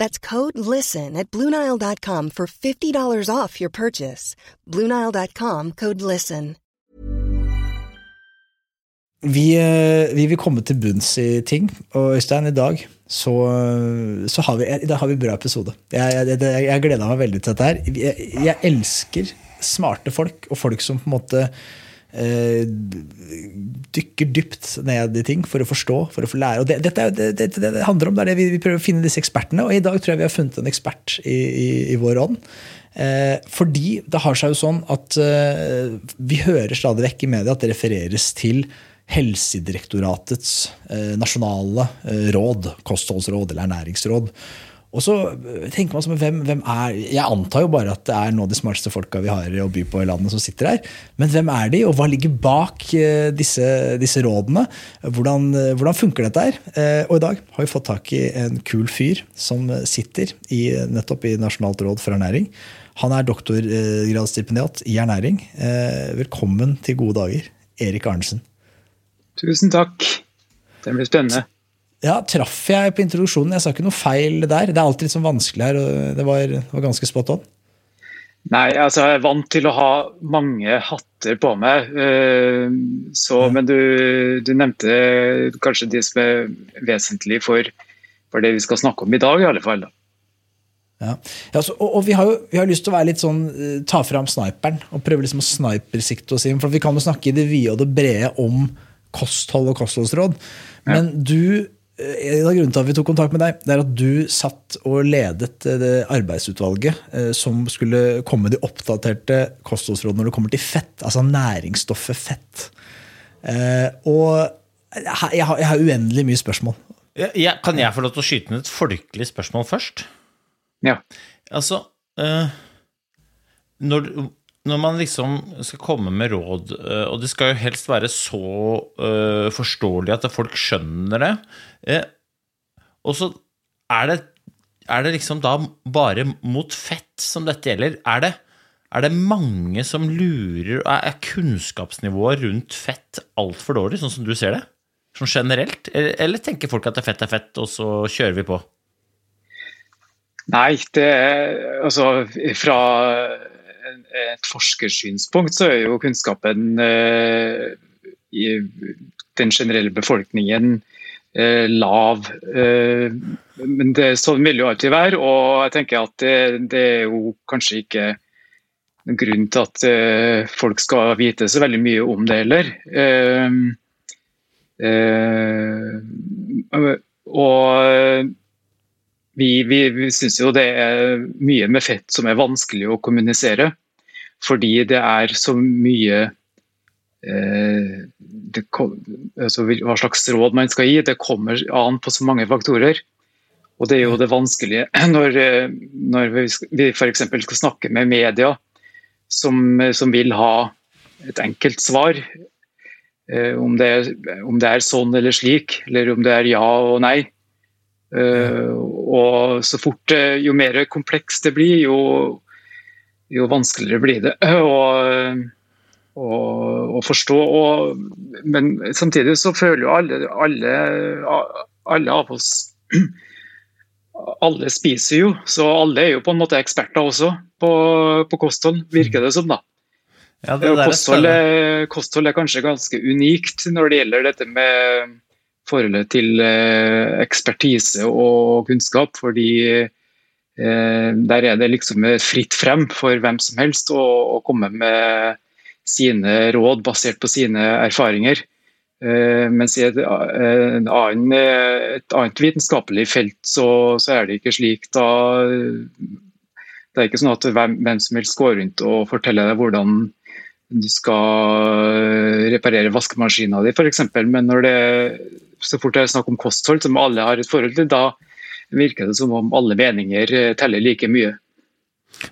That's code LISTEN at Bluenile.com for $50 off your purchase. Bluenile.com code LISTEN. Vi, eh, vi vil komme til bunns i ting, og Øystein, i dag så, så har, vi, i dag har vi en bra episode. Jeg, jeg, jeg, jeg gleda meg veldig til dette her. Jeg, jeg elsker smarte folk, og folk som på en måte eh, dykker dypt ned i ting for å forstå, for å få lære. Og det, dette det, det, det, handler om, det er det vi, vi, prøver å finne disse ekspertene, og i dag tror jeg vi har funnet en ekspert i, i, i vår ånd. Eh, fordi det har seg jo sånn at eh, vi hører stadig vekk i media at det refereres til Helsedirektoratets eh, nasjonale eh, råd, kostholdsråd eller ernæringsråd. Og så eh, tenker man som, hvem, hvem er, Jeg antar jo bare at det er noen av de smarteste folka vi har å by på i landet som sitter her. Men hvem er de, og hva ligger bak disse, disse rådene? Hvordan, hvordan, funker dette her? Og i dag har vi fått tak i en kul fyr som sitter i, nettopp i Nasjonalt råd for ernæring. Han er doktorgradsstipendiat i ernæring. Velkommen til gode dager, Erik Arnesen. Tusen takk. Det blir spennende. Ja, Traff jeg på introduksjonen? Jeg sa ikke noe feil der. Det er alltid litt sånn vanskelig her, og det var, var ganske spot on. Nei, altså jeg er vant til å ha mange hatter på meg. Eh, så, ja. Men du, du, nevnte kanskje de som er vesentlige for, for, det vi skal snakke om i dag, i alle fall. Ja. Ja, så, og, og, vi har jo vi har lyst til å være litt sånn, eh, ta fram sniperen og prøve liksom å snipersikte oss inn. For vi kan jo snakke i det vide og det brede om kosthold og kostholdsråd. Men du eh, en av grunnene til at vi tok kontakt med deg, det er at du satt og ledet eh, det arbeidsutvalget eh, som skulle komme med de oppdaterte kostholdsrådene når det kommer til fett. Altså næringsstoffet fett. Og jeg har, jeg har uendelig mye spørsmål. Ja, kan jeg få lov til å skyte inn et folkelig spørsmål først? Ja. Altså når, når man liksom skal komme med råd, eh, og det skal jo helst være så uh, forståelig at folk skjønner det eh, Og så er det, er det liksom da bare mot fett som dette gjelder. Er det, er det mange som lurer Er kunnskapsnivået rundt fett altfor dårlig, sånn som du ser det? Sånn generelt? Eller, eller tenker folk at fett er fett, og så kjører vi på? Nei, det er altså fra et forskersynspunkt så er jo kunnskapen eh, i den generelle befolkningen eh, lav. Eh, men det, sånn vil jo alltid være, og jeg tenker at det, det er jo kanskje ikke noen grunn til at eh, folk skal vite så veldig mye om det heller. Eh, eh, og vi, vi, vi syns jo det er mye med fett som er vanskelig å kommunisere. Fordi det er så mye eh, det, altså, Hva slags råd man skal gi, det kommer an på så mange faktorer. Og det er jo det vanskelige når, når vi f.eks. skal snakke med media som, som, vil ha et enkelt svar. Eh, om, det er, om, det er, sånn eller slik, eller om det er ja og nei. Eh, og så fort, Jo mer komplekst det blir, jo, jo vanskeligere blir det å forstå. Og, men samtidig så føler jo alle, alle, alle av oss alle spiser jo, så alle er jo på en måte eksperter også på, på kosthold, virker det som. da. Ja, det kosthold, er, kosthold, er, kanskje ganske unikt når det gjelder dette med forholdet til eh, ekspertise og kunnskap. fordi Eh, der er det liksom fritt frem for hvem som helst å, å komme med sine råd basert på sine erfaringer. Eh, mens i et, en annen, et annet vitenskapelig felt så, så, er det ikke slik. Da, det er ikke sånn at hvem, hvem som helst går rundt og forteller deg hvordan du skal reparere vaskemaskina di f.eks. Men når det, så fort det er snakk om kosthold, som alle har et forhold til, da virker det som om alle meninger teller like mye.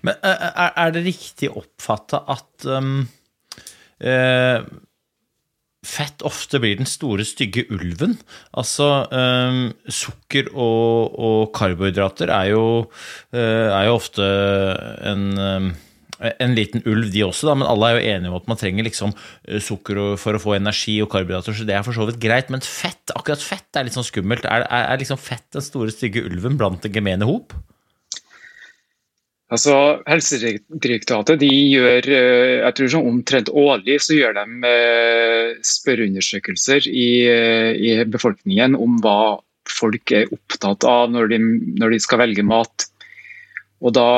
Men Er, er det riktig oppfatta at um, eh, fett ofte blir den store, stygge ulven. Altså um, sukker og, og, karbohydrater er jo, uh, er jo ofte en um, en liten ulv, de også, da, men alle er jo enige om at man trenger liksom sukker for å få energi og karbohydrater, så det er for så vidt greit. Men fett, akkurat fett er litt sånn skummelt. Er, er, er liksom fett den store, stygge ulven blant det gemene hop? Altså, Helsedirektoratet de gjør eh, jeg tror sånn omtrent årlig så gjør de eh, spørreundersøkelser i, eh, i befolkningen om hva folk er opptatt av når de, når de, skal velge mat. Og da,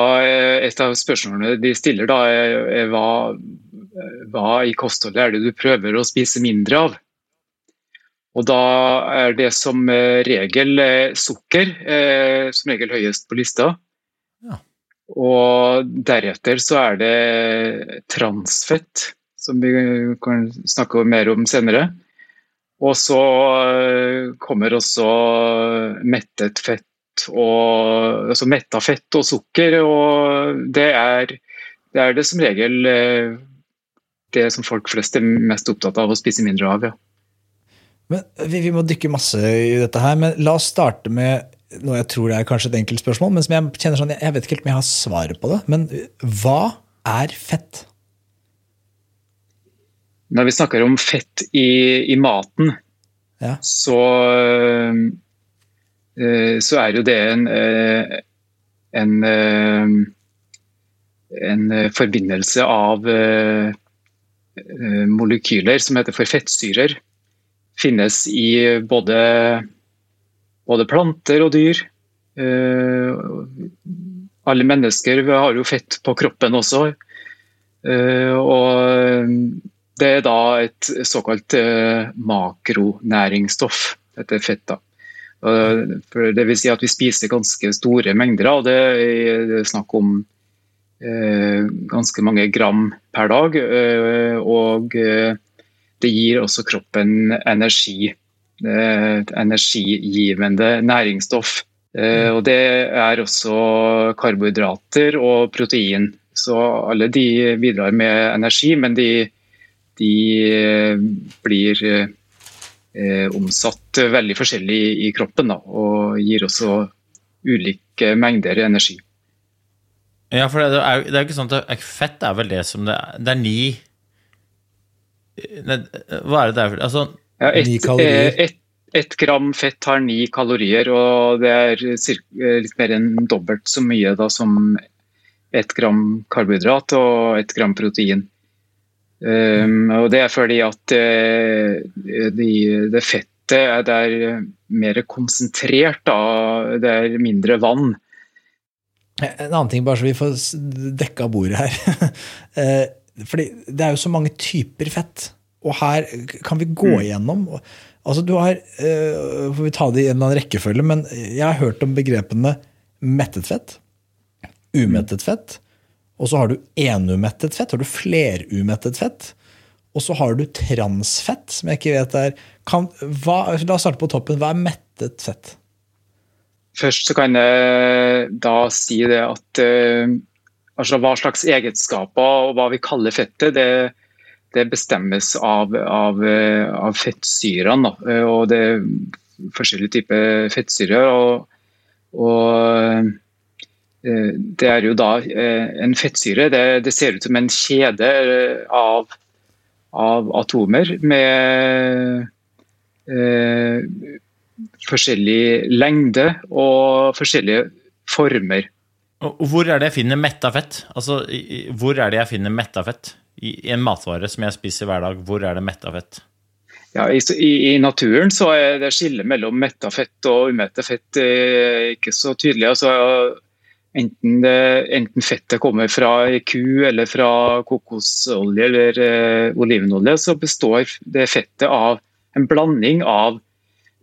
Et av spørsmålene de stiller, da er, er hva, hva, i kostholdet er det du prøver å spise mindre av? Og Da er det som regel sukker som regel høyest på lista. Og deretter så er det transfett, som vi kan snakke mer om senere. Og så eh, kommer også mettet fett og altså metta fett og sukker. Og det er, det er det som regel eh, det som folk flest er mest opptatt av å spise mindre av. ja. Men vi, vi må dykke masse i dette her, men la oss starte med noe jeg tror er kanskje et enkelt spørsmål, men som jeg kjenner sånn, jeg vet ikke helt om jeg har svaret på det. Men hva er fett? Når vi snakker om fett i, i maten, ja. så, så er jo det en, eh, en, eh, en forbindelse av molekyler som heter for fettsyrer. Finnes i både både planter og dyr. Eh, alle mennesker har jo fett på kroppen også. Eh, og det er da et såkalt eh, makronæringsstoff, dette fettet. Det vil si at vi spiser ganske store mengder av det. Er snakk om ganske mange gram per dag. Og det gir også kroppen energi energigivende næringsstoff. Eh, og det er også karbohydrater og protein. Så alle de bidrar med energi, men de, de eh, blir eh, omsatt veldig forskjellig i kroppen. Da, og gir også ulike mengder energi. Ja, for det er, det er ikke sånn at fett er vel det som det er Det er ni Hva er det det er? Altså, ja, ett et, et gram fett har ni kalorier, og det er litt mer enn dobbelt så mye da, som ett gram karbohydrat og ett gram protein. Um, og Det er fordi at uh, de, det fettet er, det er mer konsentrert, da. det er mindre vann. En annen ting, bare så vi får dekka bordet her. uh, fordi Det er jo så mange typer fett. Og her kan vi gå mm. igjennom. Altså du har, uh, Får vi ta det i en eller annen rekkefølge, men jeg har hørt om begrepene mettet fett, umettet fett, og så har du enumettet fett, har du flerumettet fett. Og så har du transfett, som jeg ikke vet er kan, hva, La oss starte på toppen. Hva er mettet fett? Først så kan jeg da si det at uh, altså hva slags egenskaper og hva vi kaller fettet, det, det bestemmes av, av, av fettsyrene. Eh, og det er forskjellige typer fettsyrer. Og, og, eh, det er jo da eh, en fettsyre. Det, det ser ut som en kjede av, av atomer med eh, forskjellig lengde og forskjellige former. Og hvor er det jeg finner metta fett? Altså, hvor er det jeg finner metta fett? i en matvare som jeg spiser hver dag, hvor er det metta fett? Ja, i, i, naturen så er det skillet mellom metta fett og umetta fett eh, ikke så tydelig. Altså, Enten, det, enten, fettet kommer fra ku eller fra kokosolje eller eh, olivenolje, så består det fettet av en blanding av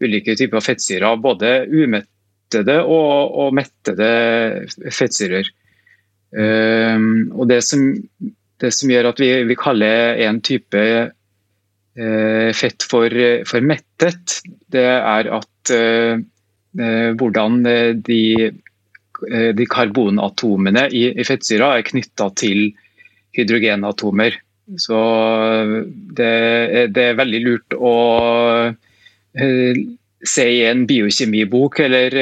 ulike typer fettsyrer. Både umettede og, og mettede fettsyrer. Um, og det som, det som, gjør at vi, vi kaller en type eh, fett for, for, mettet, det er at hvordan de Eh, de karbonatomene i, i fettsyra er knytta til hydrogenatomer. Så det, det, er veldig lurt å uh, se i en biokjemibok eller,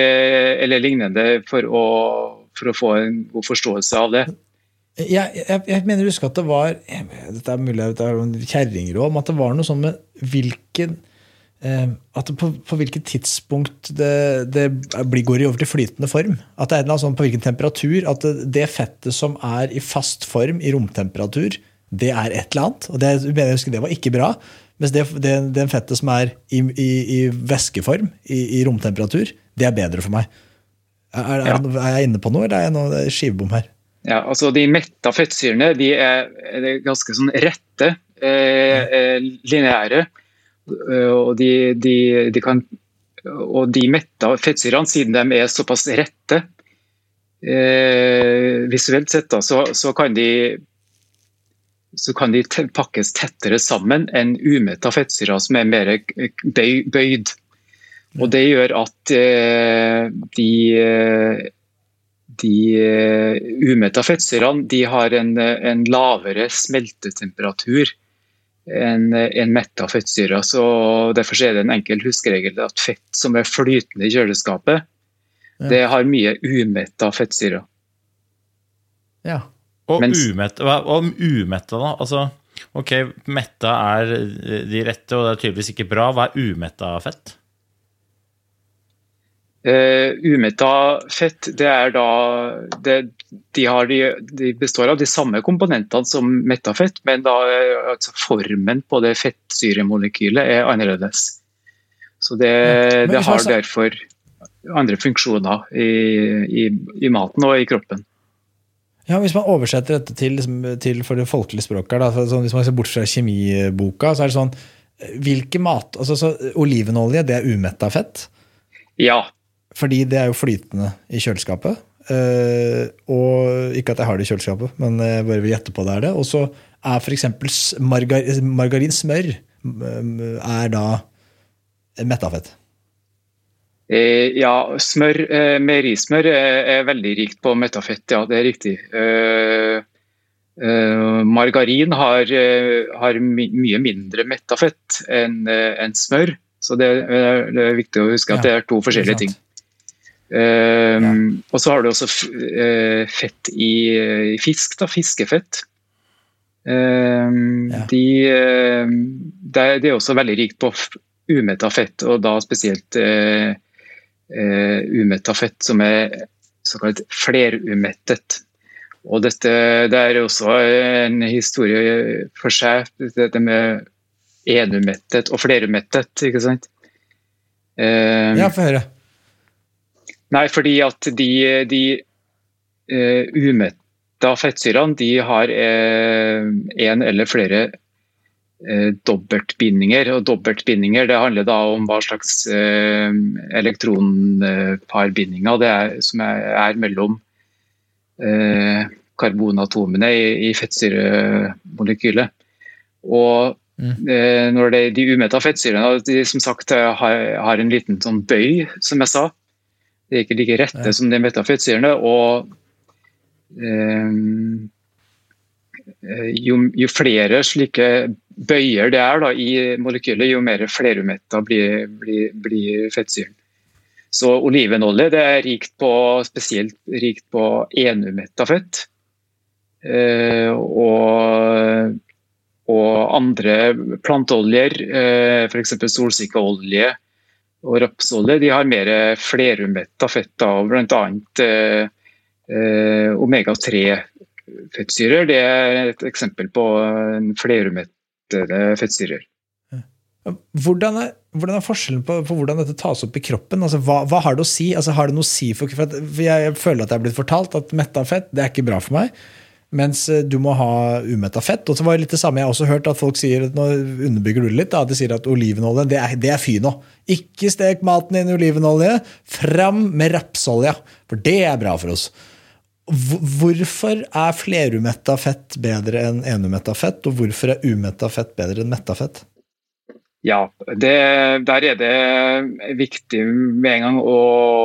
eller lignende for å, for å, få en god forståelse av det. Jeg, jeg, jeg mener å huske at det var Dette er mulig det er kjerringråd, men at det var noe sånn med hvilken Eh, at på, på, hvilket tidspunkt det, det blir, går over til flytende form. At det er noe sånn på hvilken temperatur. At det, det, fettet som er i fast form i romtemperatur, det er et eller annet. Og det, jeg husker det var ikke bra. Mens det, det, det fettet som er i, i, i væskeform, i, i, romtemperatur, det er bedre for meg. Er, er, ja. er, jeg inne på noe, eller er jeg noe skivebom her? Ja, altså De metta fettsyrene de er, er ganske sånn rette, eh, eh, lineære. Eh, og de, de, de kan og de metta fettsyrene, siden de er såpass rette eh, visuelt sett, da, så, så, kan de, så, kan de pakkes tettere sammen enn umetta fettsyrer som er mer bøyd. Og Det gjør at eh, de, de eh, umetta fettsyrene har en, en lavere smeltetemperatur en, en av fettsyre. Så derfor er det en enkel huskeregel at fett som er flytende i kjøleskapet, ja. det har mye umetta fettsyrer. Ja. Og, Mens, umetta, hva om umetta, da? Altså, ok, metta er de rette, og det er tydeligvis ikke bra. Hva er umetta fett? Uh, umetta fett det er da det, de, de, de, består av de samme komponentene som metafett, men da, altså formen på det fettsyremolekylet er annerledes. Så det, ja, det har derfor andre funksjoner i, i, i, maten og i kroppen. Ja, Hvis man oversetter dette til, liksom, til for det folkelige språket, da, så, hvis man ser bort fra kjemiboka, så er det sånn Hvilke mat altså, så, Olivenolje, det er umetta fett? Ja, fordi det er jo flytende i kjøleskapet. Uh, og ikke at jeg har det i kjøleskapet, men jeg bare vil gjette på det er det. Og så er f.eks. Margar margarinsmør er da metafett. Eh, ja, smør, eh, meierismør er, er, veldig rikt på metafett, ja, det er riktig. Eh, eh margarin har, eh, har my mye mindre metafett enn en smør, så det det er, viktig å huske at ja, det er to forskjellige ting. Ja. Og så har du også uh, fett i, i, fisk, da, fiskefett. Um, ja. de, uh, det, er, det, er også veldig rikt på umetta fett, og da spesielt uh, umetta fett som er såkalt flerumettet. Og dette det er også en historie for seg, dette med enumettet og flerumettet, ikke sant? Ja, få høre. Nei, fordi at de, de uh, umetta fettsyrene de har uh, eller flere uh, dobbeltbindinger. Og dobbeltbindinger det handler da om hva slags uh, elektronparbindinger det er som er, er mellom karbonatomene i, i fettsyremolekylet. Og Mm. Når det, De umetta fettsyrene de som sagt har, har en liten sånn bøy, som jeg sa. De er ikke like rette som de metafettsyrene. Og um, jo, jo, flere slike bøyer det er da, i molekylet, jo mer flerumetta blir, blir, blir fettsyren. Så olivenolje det er rikt på, spesielt rikt på enumetta fett. Eh, og, og, andre planteoljer, eh, f.eks. solsikkeolje, og rapsolje de har mer flerumetta av bl.a. Eh, eh, omega-3-fettsyrer. Det er et eksempel på flerumettede fettsyrer. Hvordan er, hvordan er forskjellen på, på, hvordan dette tas opp i kroppen? Altså, hva, hva, har det å si? Altså, har det noe å si for, for jeg, jeg, føler at jeg er blitt fortalt at metta fett det er ikke bra for meg. Mens eh, du må ha umetta fett. Og så var det litt det samme, Jeg har også hørt at folk sier nå underbygger du litt, da, de sier at olivenolje det er, det er fy. Ikke stek maten inn i olivenolje. Fram med rapsolje, for det er bra for oss. Hvorfor er flerumetta fett bedre enn enumetta fett, og hvorfor er umetta fett bedre enn metta fett? Ja, det, der er det viktig med en gang å,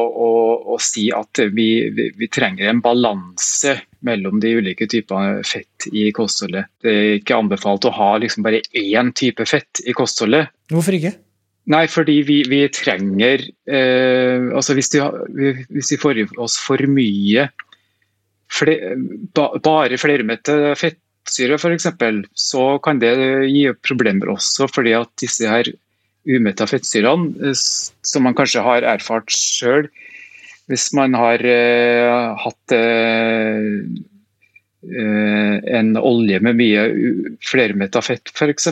å, å si at vi, vi, vi, trenger en balanse mellom de ulike typene fett i kostholdet. Det er ikke anbefalt å ha liksom bare én type fett i kostholdet. Hvorfor ikke? Nei, fordi vi, vi trenger eh, altså hvis, du, hvis, vi får i oss for mye fler, ba, bare flermette fett fettsyre f.eks., så kan det gi problemer også fordi at disse her umetta fettsyrene, eh, som man kanskje har erfart sjøl hvis man har eh, hatt eh, en olje med mye flermetta fett f.eks.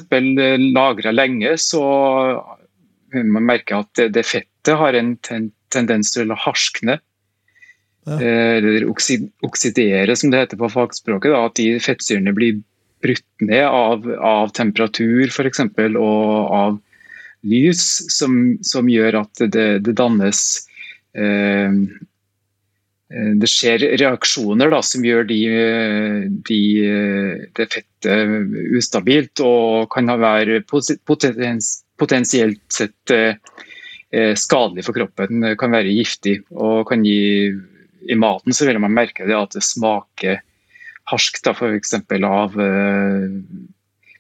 Lagra lenge, så man merker at det, det fettet har en ten, tendens til å harskne. Eh, eller oksidere, som det heter på fagspråket. Da, at de fettsyrene blir brutt ned av, av temperatur f.eks. og av lys, som, som gjør at det, det dannes eh, eh det skjer reaksjoner da, som gjør de, de, det fettet ustabilt og kan være potensielt sett eh, skadelig for kroppen. Kan være giftig og kan gi i maten så vil man merke det at det smaker harsk, da, f.eks. av uh,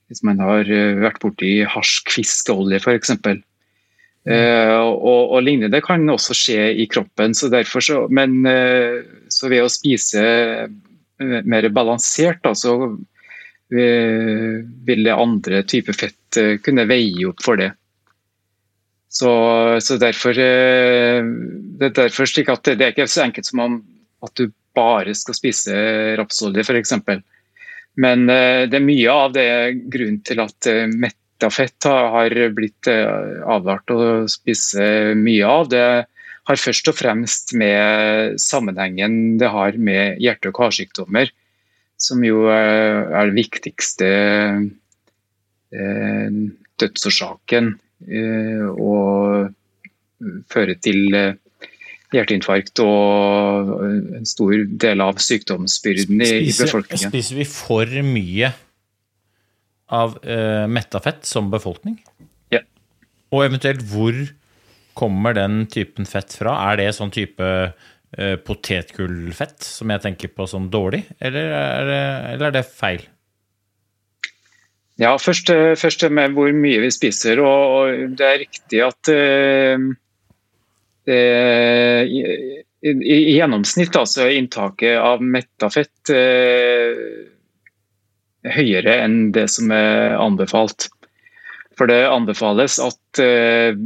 Hvis man har eh, vært borti harsk fiskeolje, f.eks. Uh, og, og lignende kan også skje i kroppen. Så derfor så, men uh, så ved å spise mer balansert, da, så vil det andre typer fett kunne veie opp for det. Så, så derfor, eh, det er derfor at det er ikke så enkelt som om at du bare skal spise rapsolje f.eks. Men eh, det er mye av det grunnen til at eh, metta fett har blitt advart å spise mye av. Det har først og fremst med sammenhengen det har med hjerte- og karsykdommer, som jo er den viktigste dødsårsaken og føre til eh, hjerteinfarkt og en stor del av sykdomsbyrden i, spiser, befolkningen. Spiser vi for mye av uh, metta fett som befolkning? Ja. Og eventuelt hvor kommer den typen fett fra? Er det sånn type uh, potetgullfett som jeg tenker på som dårlig, eller er det, eller er det feil? Ja, først, eh, først med hvor mye vi spiser. og Det er riktig at uh, i, i, i, gjennomsnitt altså, er inntaket av metta fett uh, høyere enn det som er anbefalt. For det anbefales at uh,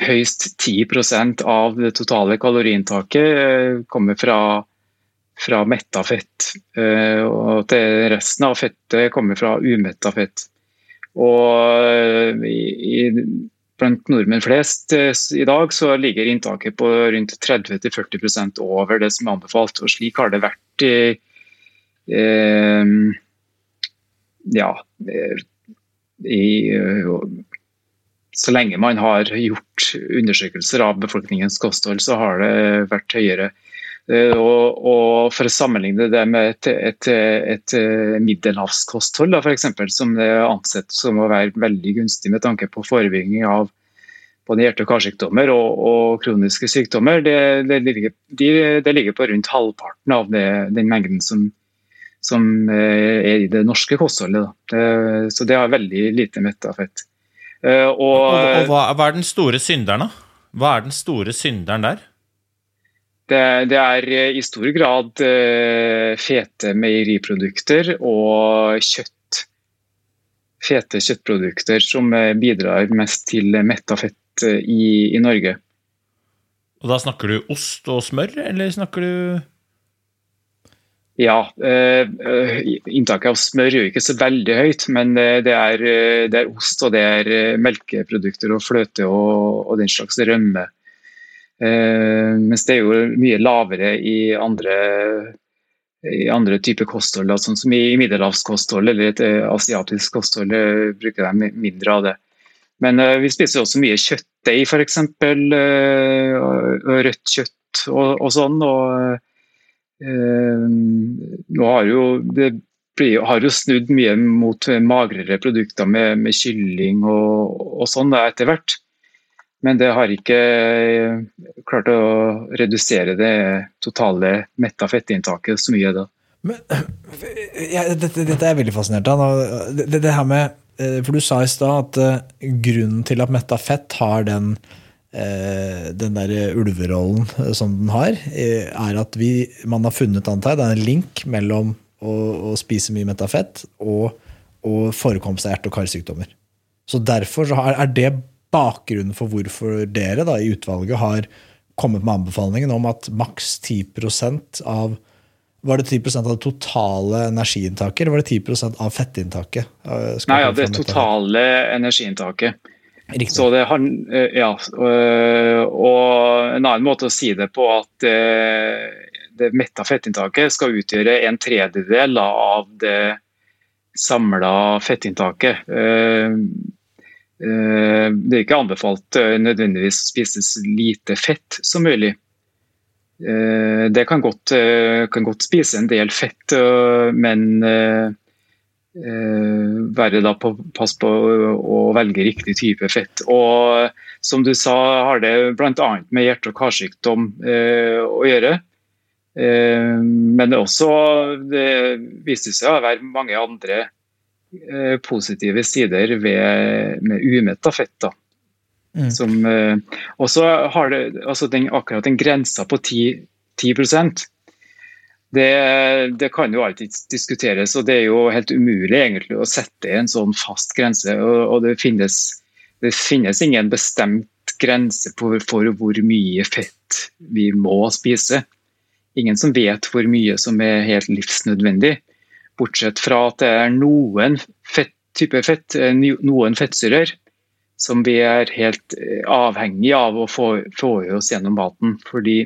høyst 10 av det totale kaloriinntaket kommer fra fra metta fett. Eh, og til resten av fettet kommer fra umetta fett. Og i, i, blant nordmenn flest eh, i dag så ligger inntaket på rundt 30-40% over det som er anbefalt. Og slik har det vært i, eh, ja, i, så lenge man har gjort undersøkelser av befolkningens kosthold, så har det vært høyere. Eh, og, og, For å sammenligne det med et, et, et eh, middelhavskosthold, eksempel, som er ansett som å være veldig gunstig med tanke på forebygging av både hjerte- og karsykdommer og, og, kroniske sykdommer, det, det, ligger, de, det, ligger, på rundt halvparten av det, den mengden som, som, eh, er i det norske kostholdet. så det har veldig lite mettafett. Og, Og, og hva, hva er den store synderen, da? Hva er den store synderen der? Det, det, er eh, i stor grad uh, fete meieriprodukter og kjøtt. Fete kjøttprodukter som uh, bidrar mest til metta fett i, i, Norge. Og Da snakker du ost og smør, eller snakker du Ja, inntaket av smør er jo ikke så veldig høyt, men det er, det er ost og det er melkeprodukter og fløte og, og den slags rømme. Mens det er jo mye lavere i andre, i andre typer kosthold, sånn som i middelhavskosthold eller et asiatisk kosthold bruker de mindre av det. Men vi spiser også mye kjøttdeig f.eks. Rødt kjøtt og, og sånn. og Eh, nå har jo det har jo snudd mye mot magrere produkter med, med kylling og, og sånn etter hvert. Men det har ikke eh, klart å redusere det totale metta fettinntaket så mye. da. Men, ja, dette, dette, er veldig fascinert av. Det, det, her med, eh, for Du sa i stad at grunnen til at metta fett har den Eh, den der ulverollen eh, som den har, eh, er at vi, man har funnet antar, det er en link mellom å, å spise mye metafett og, og forekomst av hjerte- og karsykdommer. Så Derfor så er det bakgrunnen for hvorfor dere da, i utvalget har kommet med anbefalingen om at maks 10% av var det 10 av det totale energiinntaket, eller var det 10% av fettinntaket? Nei, ja, det totale energiinntaket. Riktig. Så det, har, ja, eh, og en annen måte å si det på at det, det metta fettinntaket skal utgjøre en tredjedel av det samla fettinntaket. Eh, det er ikke anbefalt nødvendigvis å spise lite fett som mulig. Det kan godt, kan godt spise en del fett, men Eh, være da på, pass på å velge riktig type fett. Og som du sa, har det bl.a. med hjerte- og karsykdom eh, å gjøre. Eh, men også det viste seg å være mange andre eh, positive sider ved, med umetta fett. da. Mm. Som, eh, og så har det altså den, akkurat den grensa på 10, 10 det, det, kan jo alltid diskuteres, og det er jo helt umulig egentlig å sette en sånn fast grense. og, og det, finnes, det, finnes, ingen bestemt grense for, for, hvor mye fett vi må spise. Ingen som vet hvor mye som er helt livsnødvendig, bortsett fra at det er noen fett, type fett, eh, noen fettsyrer som vi er helt eh, avhengig av å få, få i oss gjennom maten. fordi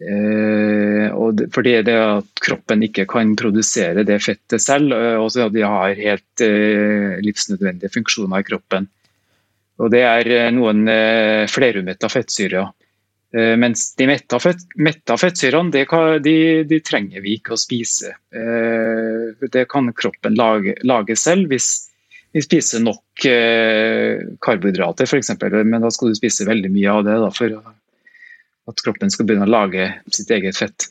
Eh, det, fordi det at kroppen ikke kan produsere det fettet selv, eh, og så de har helt eh, livsnødvendige funksjoner i kroppen. Og Det er noen eh, flerumetta fettsyrer. Eh, mens de metta, fett, metta fettsyrene de, de, trenger vi ikke å spise. det kan kroppen lage, lage selv hvis vi spiser nok karbohydrater f.eks. Men da skal du spise veldig mye av det da, for at kroppen skal begynne å lage sitt eget fett.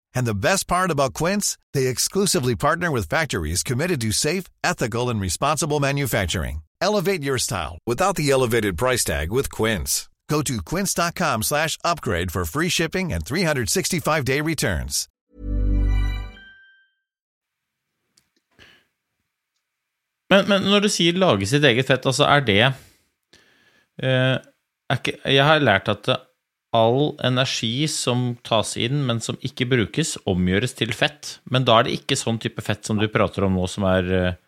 And the best part about Quince, they exclusively partner with factories committed to safe, ethical and responsible manufacturing. Elevate your style without the elevated price tag with Quince. Go to quince.com/upgrade for free shipping and 365-day returns. Men, men, når du sier lage sitt eget fett, altså er det eh, er har all energi som tas inn, men som ikke brukes, omgjøres til fett. Men da er det ikke sånn type fett som du prater om nå, som er eh,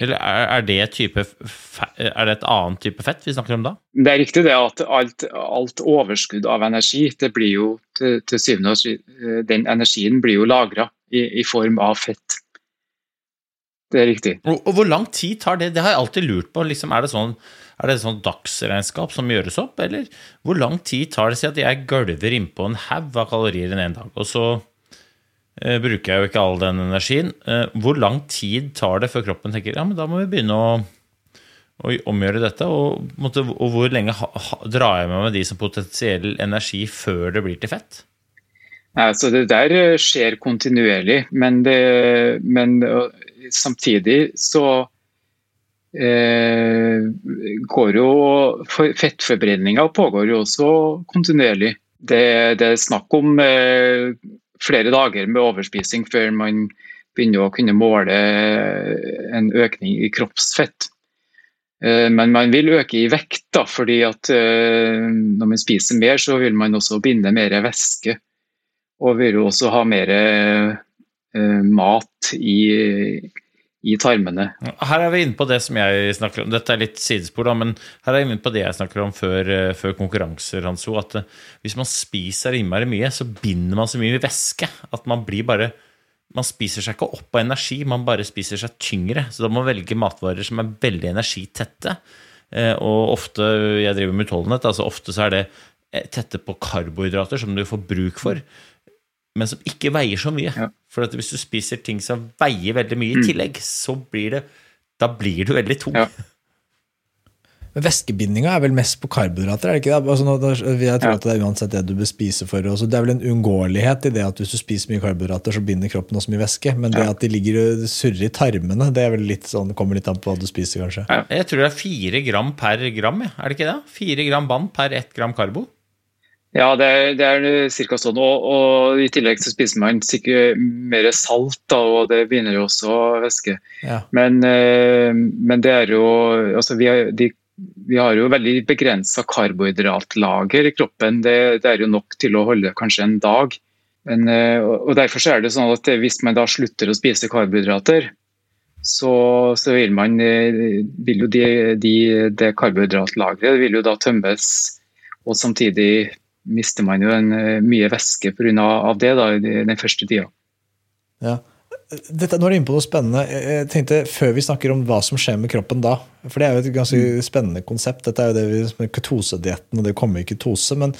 Eller er det, type, er det et annet type fett vi snakker om da? Det er riktig det at alt, alt overskudd av energi, det blir jo til, til syvende og sist Den energien blir jo lagra i, i, form av fett. det er riktig. Og, og hvor lang tid tar det? Det har jeg alltid lurt på. Liksom, er det sånn er det et sånn dagsregnskap som gjøres opp, eller hvor lang tid tar det seg at jeg gølver innpå en haug av kalorier en dag, og så eh, bruker jeg jo ikke all den energien. Eh, hvor lang tid tar det før kroppen tenker ja, men da må vi begynne å, å omgjøre dette? Og, måtte, og hvor lenge ha, ha, drar jeg med meg de som potensiell energi før det blir til fett? Nei, så Det der eh, skjer kontinuerlig, men, det, men samtidig så eh, går jo Fettforbrenninga pågår jo også kontinuerlig. Det, det er snakk om eh, flere dager med overspising før man begynner å kunne måle en økning i kroppsfett. Eh, men man vil øke i vekt, da, fordi at eh, når man spiser mer, så vil man også binde mer væske. Og vil også ha mer eh, mat i, i tarmene. Her er vi inne på det som jeg snakker om. Dette er litt sidespor, da, men her er vi inne på det jeg snakker om før, eh, før konkurranser. Hanso, at eh, Hvis man spiser innmari mye, så binder man så mye væske at man blir bare Man spiser seg ikke opp av energi, man bare spiser seg tyngre. Så da må man velge matvarer som er veldig energitette. Eh, og ofte Jeg driver med utholdenhet, altså ofte så er det tette på karbohydrater som du får bruk for men som ikke veier så mye. Ja. For hvis du spiser ting som veier veldig mye i mm. tillegg, så blir det Da blir du veldig tung. Ja. Men Væskebindinga er vel mest på karbohydrater? er det ikke det? Altså, jeg tror at det er uansett det du bør spise for. Også. Det er vel en uunngåelighet i det at hvis du spiser mye karbohydrater, så binder kroppen også mye væske. Men det at de ligger og surrer i tarmene, det er vel litt sånn, kommer litt an på hva du spiser, kanskje. Jeg tror det er fire gram per gram, er det ikke det? Fire gram vann per ett gram karbo? Ja, det er, det er cirka sånn. Og, og, I tillegg så spiser man sikkert mer salt, da, og det begynner jo også væske. Ja. Men, eh, men, det er jo altså vi, har, de, vi har jo veldig begrensa karbohydratlager i kroppen. Det, det, er jo nok til å holde kanskje en dag. Men, eh, og Derfor er det sånn at hvis man da slutter å spise karbohydrater, så, så vil, man, eh, vil jo de, de, det karbohydratlageret vil jo da tømmes. Og samtidig mister man jo en, eh, mye væske pga. Av det da, den første tida. Ja. Dette, nå er du inne på noe spennende. Jeg tenkte Før vi snakker om hva som skjer med kroppen da For det er jo et ganske mm. spennende konsept. Dette er jo det vi, ketosedietten og det kommer i ketose. Men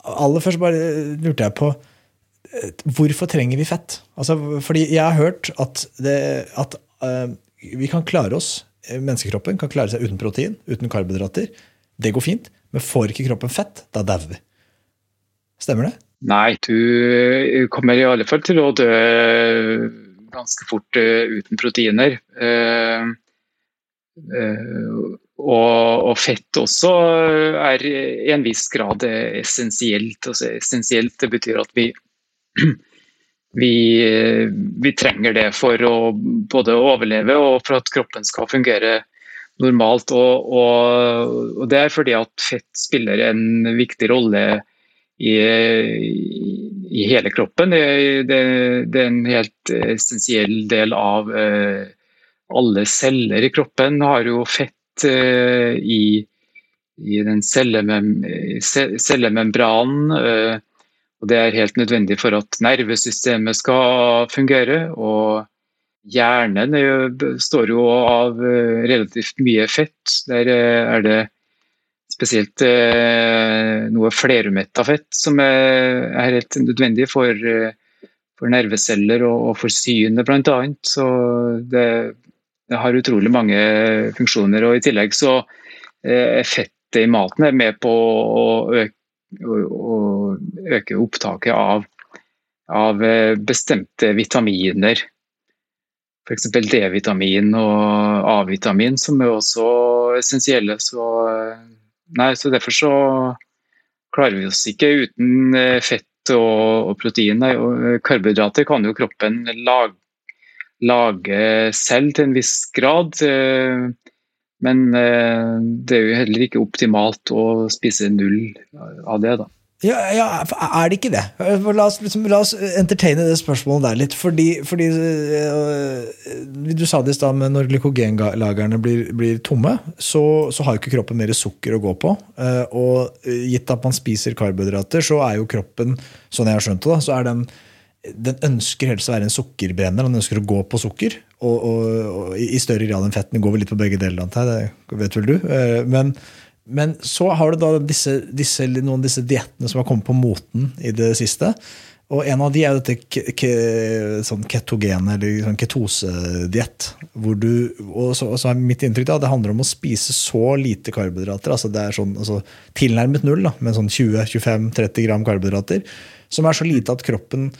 aller først bare lurte jeg på eh, Hvorfor trenger vi fett? Altså, fordi jeg har hørt at, det, at uh, vi kan klare oss, menneskekroppen kan klare seg uten protein, uten karbohydrater. Det går fint. Men får ikke kroppen fett, da dauer vi. Stemmer det? Nei, du kommer i alle fall til å dø ganske fort uh, uten proteiner. Og, fett også er i en viss grad essensielt. Altså, essensielt betyr at vi, vi, vi, trenger det for å både overleve og for at kroppen skal fungere normalt. Og, og, og det er fordi at fett spiller en viktig rolle i, i hele kroppen. Det, det, det, er en helt essensiell del av eh, alle celler i kroppen. har jo fett eh, i, i, den cellemem, cellemembranen. Eh, og det er helt nødvendig for at nervesystemet skal fungere. og Hjernen består jo av relativt mye fett. Der er det spesielt eh, noe flerumetta fett, som er, helt nødvendig for, eh, for nerveceller og, for synet bl.a. Det, det, har utrolig mange funksjoner. og I tillegg så eh, er fettet i maten er med på å øke, å, øke opptaket av, av eh, bestemte vitaminer. F.eks. D-vitamin og A-vitamin, som er også essensielle. Så eh, Nei, så Derfor så klarer vi oss ikke uten eh, fett og, og protein. Og karbohydrater kan jo kroppen lage, lage selv til en viss grad. Eh, men det er jo heller ikke optimalt å spise null av det. da. Ja, ja, er det ikke det? La oss, liksom, la oss entertaine det spørsmålet der litt. Fordi, fordi øh, Du sa det i stad, men når glykogenlagrene blir, blir tomme, så, så, har jo ikke kroppen mer sukker å gå på. Uh, og gitt at man spiser karbohydrater, så er jo kroppen, sånn jeg har skjønt det, så er den den ønsker helst å være en sukkerbrenner. Den ønsker å gå på sukker. og, og, og i større grad enn fett. Den går vel litt på begge deler, antar jeg. Det vet vel du. Eh, men, men så har du da disse, disse, noen av disse diettene som har kommet på moten i det siste. Og en av de er dette ke, sånn ketogene, eller sånn ketosediett. Og og så er mitt inntrykk da, det handler om å spise så lite karbohydrater. altså Det er sånn, altså, tilnærmet null, da, med sånn 20-25-30 gram karbohydrater. Som er så lite at kroppen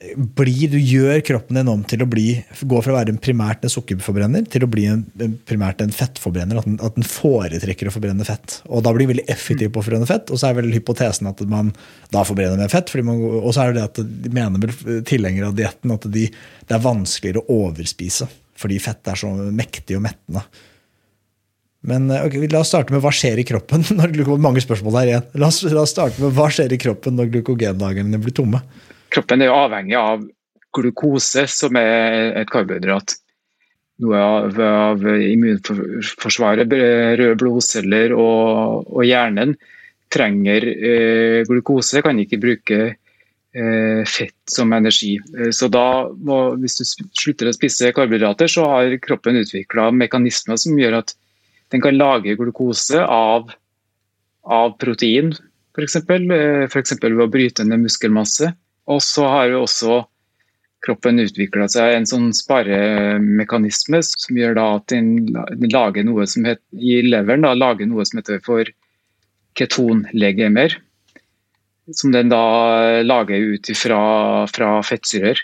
bli, du gjør kroppen din om til å bli, gå fra å være en primært en sukkerforbrenner til å bli en, primært en fettforbrenner. At den, at den, foretrekker å forbrenne fett. Og da blir den veldig effektiv på å forbrenne fett. Og så er vel hypotesen at man da forbrenner mer fett. og så er det det at de mener vel tilhengere av dietten at de, det er vanskeligere å overspise. Fordi fett er så mektig og mettende. Men okay, La oss starte med hva skjer i kroppen når mange spørsmål her igjen. La oss, la oss starte med hva skjer i kroppen når glykogenlagrene blir tomme kroppen er avhengig av glukose, som er et karbohydrat. Noe av, av immunforsvaret, røde blodceller og, og hjernen trenger eh, glukose, kan ikke bruke eh, fett som energi. Eh, så da må, Hvis du slutter å spise karbohydrater, så har kroppen utvikla mekanismer som gjør at den kan lage glukose av, av protein, f.eks. F.eks. ved å bryte ned muskelmasse. Og så har jo også kroppen utvikla seg en sånn sparemekanisme som gjør da at den lager noe som heter, i leveren da, lager noe som heter for ketonlegemer. Som den da lager ut fra, fra fettsyrer.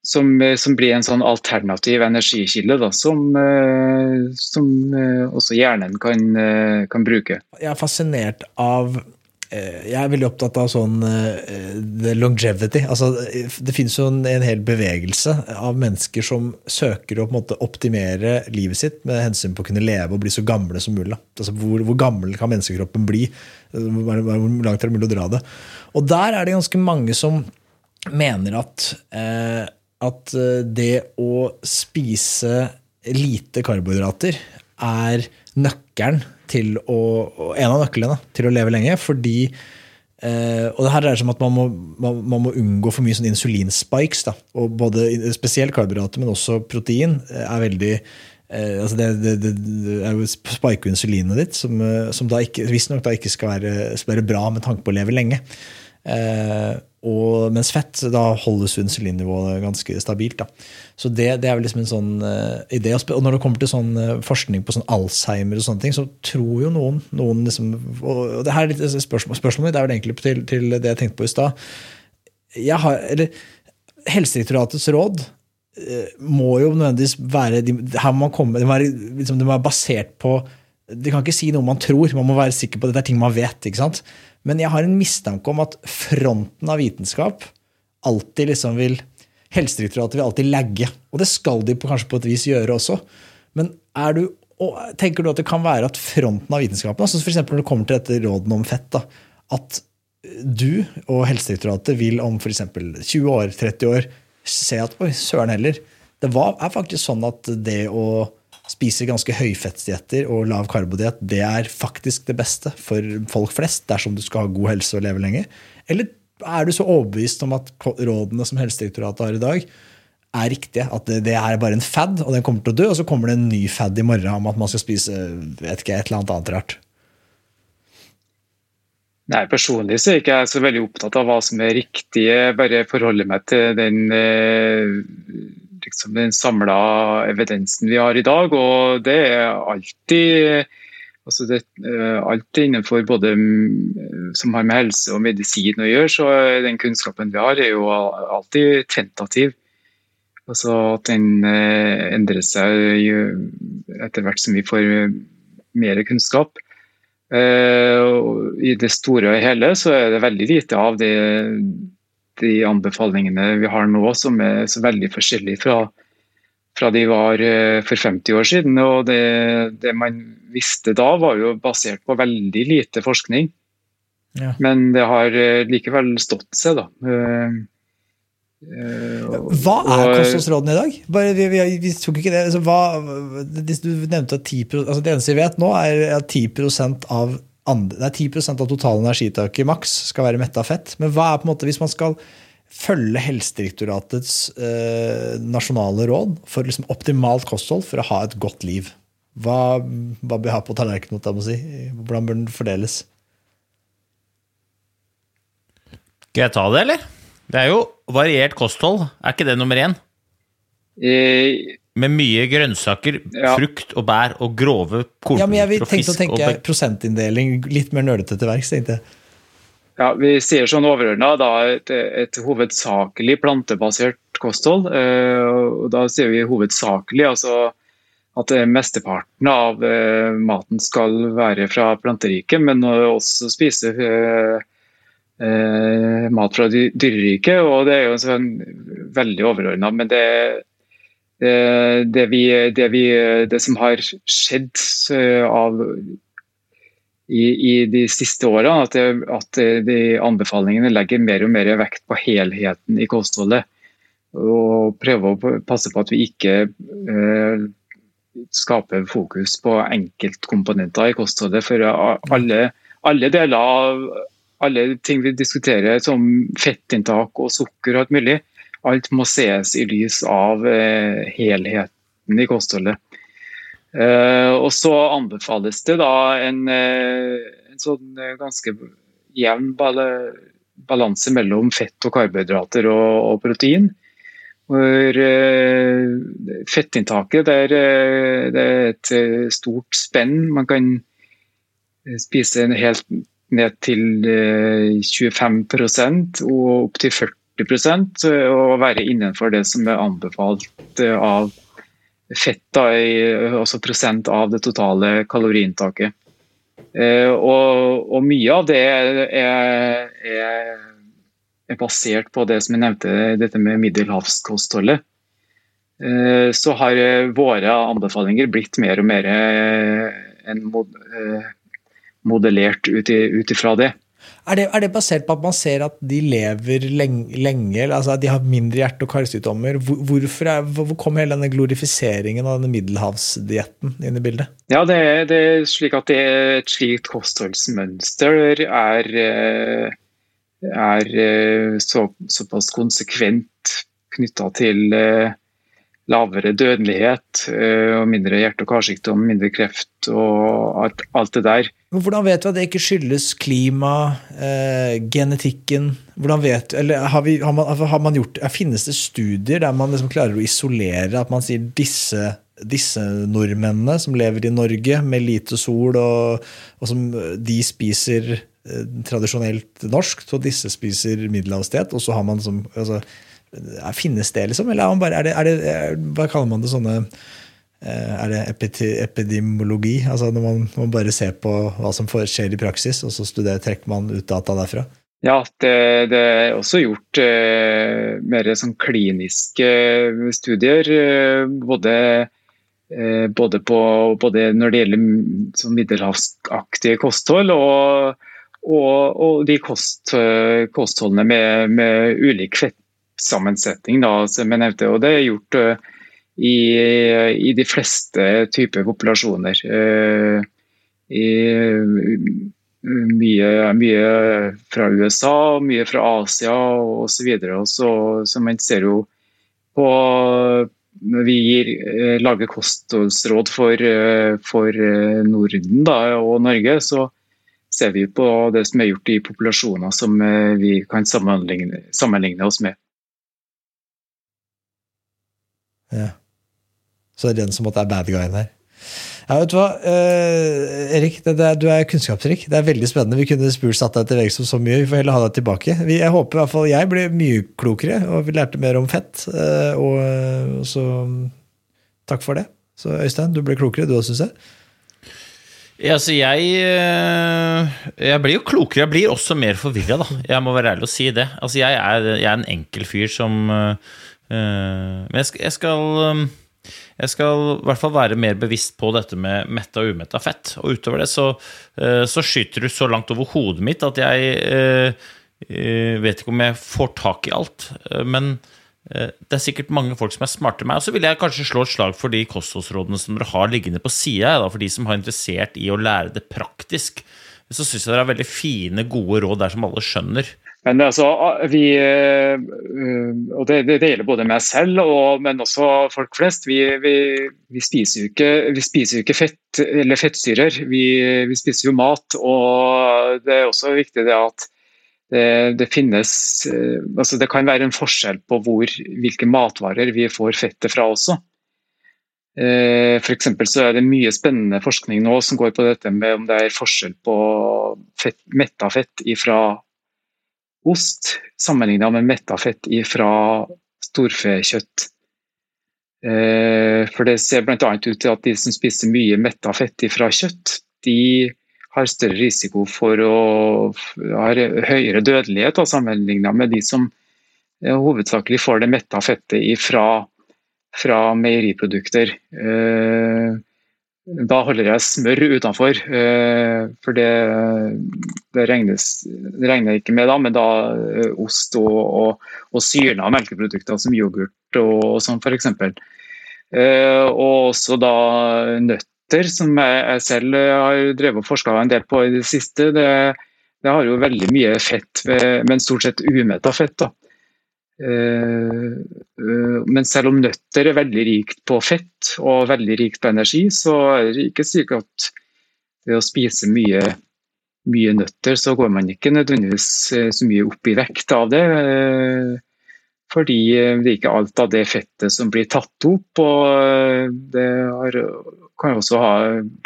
Som, som, blir en sånn alternativ energikilde da, som, som også hjernen kan, kan bruke. Jeg er fascinert av Eh, jeg er veldig opptatt av sånn the longevity. Altså, det finnes jo en, en, hel bevegelse av mennesker som søker å måte, optimere livet sitt med hensyn på å kunne leve og bli så gamle som mulig. Altså, hvor, hvor, gammel kan menneskekroppen bli? Hvor, langt er det mulig å dra det? Og der er det ganske mange som mener at, eh, at det å spise lite karbohydrater er nøkkelen til å, en av nøklene til å leve lenge. fordi Uh, og det her dreier seg om at man må, man, man må unngå for mye sånn insulinspikes. Da. og både Spesielt karbohydrater, men også protein eh, er veldig uh, altså det, det, det, det, er jo spike insulinet ditt, som, som da ikke, visstnok ikke skal være, skal være, bra med tanke på å leve lenge. Eh, og mens fett, da holdes insulinnivået ganske stabilt. Da. Så det, det, er vel liksom en sånn uh, idé. Og når det kommer til sånn uh, forskning på sånn Alzheimer, og sånne ting, så tror jo noen, noen liksom, og det her er litt spørsmål, Spørsmålet mitt er vel egentlig til, til, det jeg tenkte på i stad. Helsedirektoratets råd uh, må jo nødvendigvis være de, her må komme, de må være, liksom, det må være basert på De kan ikke si noe man tror, man må være sikker på at dette er ting man vet. ikke sant? Men jeg har en mistanke om at fronten av vitenskap alltid liksom vil Helsedirektoratet vil alltid lagge. Og det skal de kanskje på et vis gjøre også. Men er du, tenker du at det kan være at fronten av vitenskapen, altså f.eks. når det kommer til dette rådene om fett, da, at du og Helsedirektoratet vil om f.eks. 20 år, 30 år se at oi, søren heller. Det var, er faktisk sånn at det å spiser ganske høyfettsdietter og lav karbodiett, det er faktisk det beste for folk flest dersom du skal ha god helse og leve lenge? Eller er du så overbevist om at rådene som Helsedirektoratet har i dag, er riktige? At det, det, er bare en fad, og den kommer til å dø, og så kommer det en ny fad i morgen om at man skal spise vet ikke, et eller annet annet rart? Nei, Personlig så er jeg ikke så veldig opptatt av hva som er riktig. Bare forholder meg til den eh, liksom den samla evidensen vi har i dag. Og det er alltid altså det, eh, alt innenfor både mm, som har med helse og medisin å gjøre, så den kunnskapen vi har, er jo alltid tentativ. Altså at den eh, endrer seg etter hvert som vi får mer kunnskap. I det store og hele så er det veldig lite av det de anbefalingene vi har nå, som er så veldig forskjellige fra, fra de var eh, for 50 år siden. Og det, det, man visste da, var jo basert på veldig lite forskning. Ja. Men det har eh, likevel stått seg, da. Eh, hva er kostholdsrådene i dag? Bare, vi, vi, vi, tok ikke det. Altså, hva, du nevnte at 10 altså Det eneste vi vet nå, er at 10 av andre, det er 10% av totale energitaket maks skal være metta fett. Men hva er på en måte, hvis man skal følge Helsedirektoratets eh, nasjonale råd for liksom optimalt kosthold for å ha et godt liv? Hva, hva bør vi ha på tallerkenen? si? Hvordan bør den fordeles? Skal jeg ta det, eller? Det er jo variert kosthold. Er ikke det nummer én? Eh, Med mye grønnsaker, Ja. frukt og bær og grove Ja, men jeg vil og tenkte å tenke og prosentinndeling, litt mer nerdete til verks, tenkte jeg. Ja, Vi sier sånn overordna et, et hovedsakelig plantebasert kosthold. eh, og Da sier vi hovedsakelig, altså at eh, mesteparten av eh, maten skal være fra planteriket, men også spise eh, eh, mat fra dy- dyreriket. og Det er jo sånn veldig overordna. Men det, det, det, vi, det, vi, det som har skjedd eh, av i, i de siste årene at, at de anbefalingene legger mer og mer vekt på helheten i kostholdet. Og prøver å passe på at vi ikke eh, skaper fokus på enkeltkomponenter i kostholdet. For alle, alle deler av alle ting vi diskuterer, som fettinntak og sukker og alt mulig, alt må ses i lys av eh, helheten i kostholdet. Eh, og så anbefales det da en, eh, en sånn ganske jevn balanse mellom fett og karbohydrater og, og protein. Hvor fettinntaket er, det er et stort spenn. Man kan spise helt ned til eh, 25 og opp til 40 eh, og være innenfor det som er anbefalt eh, av fett, da, i, altså prosent av det totale kaloriinntaket. Eh, og, og mye av det er, er, er basert på det som jeg nevnte, dette med middelhavskostholdet. Eh, så har eh, våre anbefalinger blitt mer og mer eh, en mod, eh, modellert ut ifra det. Er det, er det basert på at man ser at de lever lenge, lenge altså at de har mindre hjerte- og karsykdommer? Hvor, er, hvor kom hele denne glorifiseringen av denne middelhavsdietten inn i bildet? Ja, det det er slik at et slikt kostholdsmønster er, eh, er eh, så, såpass konsekvent knytta til eh, lavere dødelighet og mindre hjerte- og karsykdom, mindre kreft og alt, alt det der. Hvordan vet du at det ikke skyldes klima, eh, genetikken? Hvordan vet, eller har, vi, har, man, har man gjort, Finnes det studier der man liksom klarer å isolere at man sier disse, disse nordmennene som lever i Norge med lite sol, og, og som de spiser eh, tradisjonelt norsk, og disse spiser middelhavsdiett, og så har man som altså, Finnes det, liksom? Eller er, bare, er, det, er det Hva kaller man det sånne Er det epidemiologi? Altså når man, man bare ser på hva som skjer i praksis, og så studerer, trekker man ut data derfra? Ja, det, det er også gjort eh, mer sånn kliniske studier. Eh, både, eh, både, på, både når det gjelder sånn middelhavsaktige kosthold, og, og, og de kost, eh, kostholdene med, med ulik fettsammensetning, da, som jeg nevnte. Og det er gjort eh, i, i de fleste typer populasjoner. Eh, i mye, mye fra USA, mye fra Asia osv. Så, så, så man ser jo på når vi gir, eh, lager kostholdsråd for, eh, for Norden da, og Norge, så ser vi på det som er gjort i populasjoner som vi kan sammenligne, sammenligne oss med. Ja. Så det er den som måtte er bad guyen her. Ja, vet du hva, eh, Erik, det, det, du er kunnskapsrik. Det er veldig spennende. Vi kunne spurt satt deg til veggs om så mye. Vi får heller ha deg tilbake. Vi, jeg håper i hvert fall jeg ble mye klokere, og vi lærte mer om fett. eh, og, og så takk for det. Så Øystein, du ble klokere, du òg, syns jeg. Ja, altså jeg eh, Jeg blir jo klokere. Jeg blir også mer forvirra, da. Jeg må være ærlig og si det. Altså, jeg er, jeg er en enkel fyr som eh, Men jeg skal, jeg skal jeg skal i hvert fall være mer bevisst på dette med metta og umetta fett. Og utover det så, eh, så skyter du så langt over hodet mitt at jeg eh, eh, vet ikke om jeg får tak i alt. Eh, Men eh, det er sikkert mange folk som er smartere enn meg. Og så vil jeg kanskje slå et slag for de kostholdsrådene som dere har liggende på sida. For de som har interessert i å lære det praktisk. Så syns jeg dere har veldig fine, gode råd der som alle skjønner. Men altså, vi, og det, det, gjelder både meg selv, og, men også folk flest. Vi, vi, vi spiser jo ikke, spiser ikke, fett fettsyrer, vi, spiser jo mat. Og det er også viktig det at det, det, finnes altså Det kan være en forskjell på hvor, hvilke matvarer vi får fettet fra også. For så er det mye spennende forskning nå som går på dette med om det er forskjell på fett, metta fett fra ost sammenlignet med metta fett fra storfekjøtt. Eh, for Det ser bl.a. ut til at de som spiser mye metta fett fra kjøtt, de har større risiko for å ha høyere dødelighet sammenlignet med de som eh, hovedsakelig får det metta fettet fra, fra meieriprodukter. Eh, da holder jeg smør utenfor, eh, for det, det, regnes, det regner jeg ikke med da, men da eh, ost og, og, og syrna melkeprodukter som yoghurt og, og sånn f.eks. Eh, og også da nøtter, som jeg selv har drevet og forska en del på i det siste. Det, det har jo veldig mye fett, men stort sett umetta fett. da. Eh, eh, men selv om nøtter er veldig rikt på fett og veldig rikt på energi, så er det ikke sikkert at ved å spise mye, mye nøtter, så går man ikke nødvendigvis eh, så mye opp i vekt av det. Fordi det er ikke alt av det fettet som blir tatt opp. og Det har, kan også ha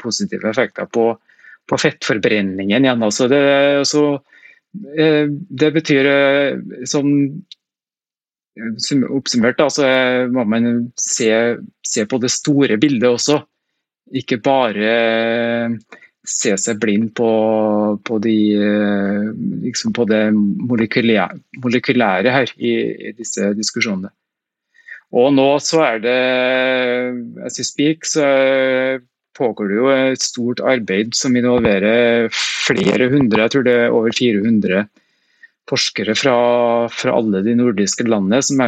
positive effekter på, på fettforbrenningen igjen. Altså det, altså, det betyr sånn Oppsummert da, så må man se, se, på det store bildet også. Ikke bare eh, se seg blind på, på, de, eh, liksom på det molekylære, molekylære her i, i, disse diskusjonene. Og nå så er det as you speak, så pågår det jo et stort arbeid som involverer flere hundre, jeg tror det er over 400 forskere fra, fra, alle de nordiske landene som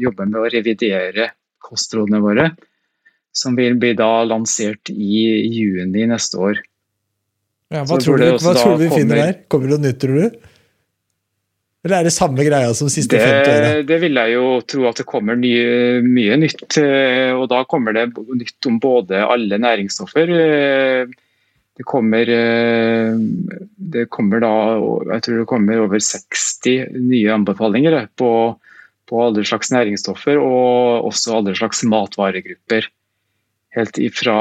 jobber med å revidere kostrådene våre. Som vil bli da lansert i juni neste år. Ja, hva, tror du, hva tror du, vi finner der? Kommer det noe nytt, tror du? Eller er det samme greia som siste det, 50 åra? Det vil jeg jo tro at det kommer nye, mye nytt. Eh, og da kommer det nytt om både alle næringsstoffer eh, det kommer, eh, det kommer da Jeg tror det kommer over 60 nye anbefalinger på, på alle slags næringsstoffer og også alle slags matvaregrupper. Helt ifra,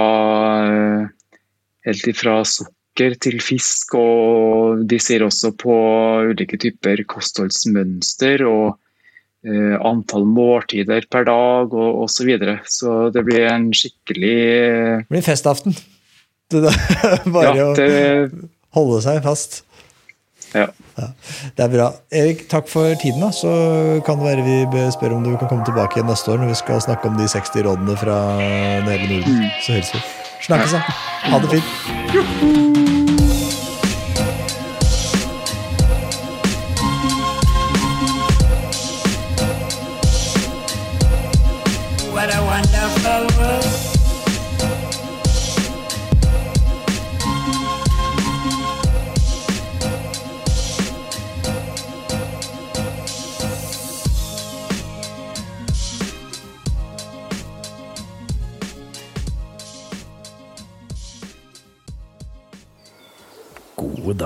helt ifra sukker til fisk, og de ser også på ulike typer kostholdsmønster og eh, antall måltider per dag og osv. Så, videre. så det blir en skikkelig Det blir festaften. Det bare ja, det... å holde seg fast. Ja. ja. Det er bra. Erik, takk for tiden. da. Så kan det være vi spør om du kan komme tilbake igjen neste år når vi skal snakke om de 60 rådene fra hele Norden. Mm. Så hilser vi. Snakkes, da. Ha det fint.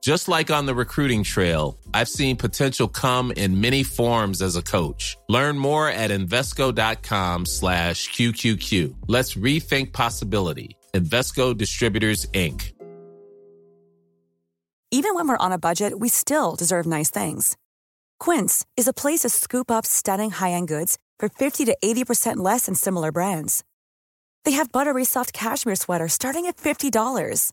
Just like on the recruiting trail, I've seen potential come in many forms as a coach. Learn more at Invesco.com slash QQQ. Let's rethink possibility. Investco Distributors, Inc. Even when we're on a budget, we still deserve nice things. Quince is a place to scoop up stunning high-end goods for 50 to 80% less than similar brands. They have buttery soft cashmere sweaters starting at $50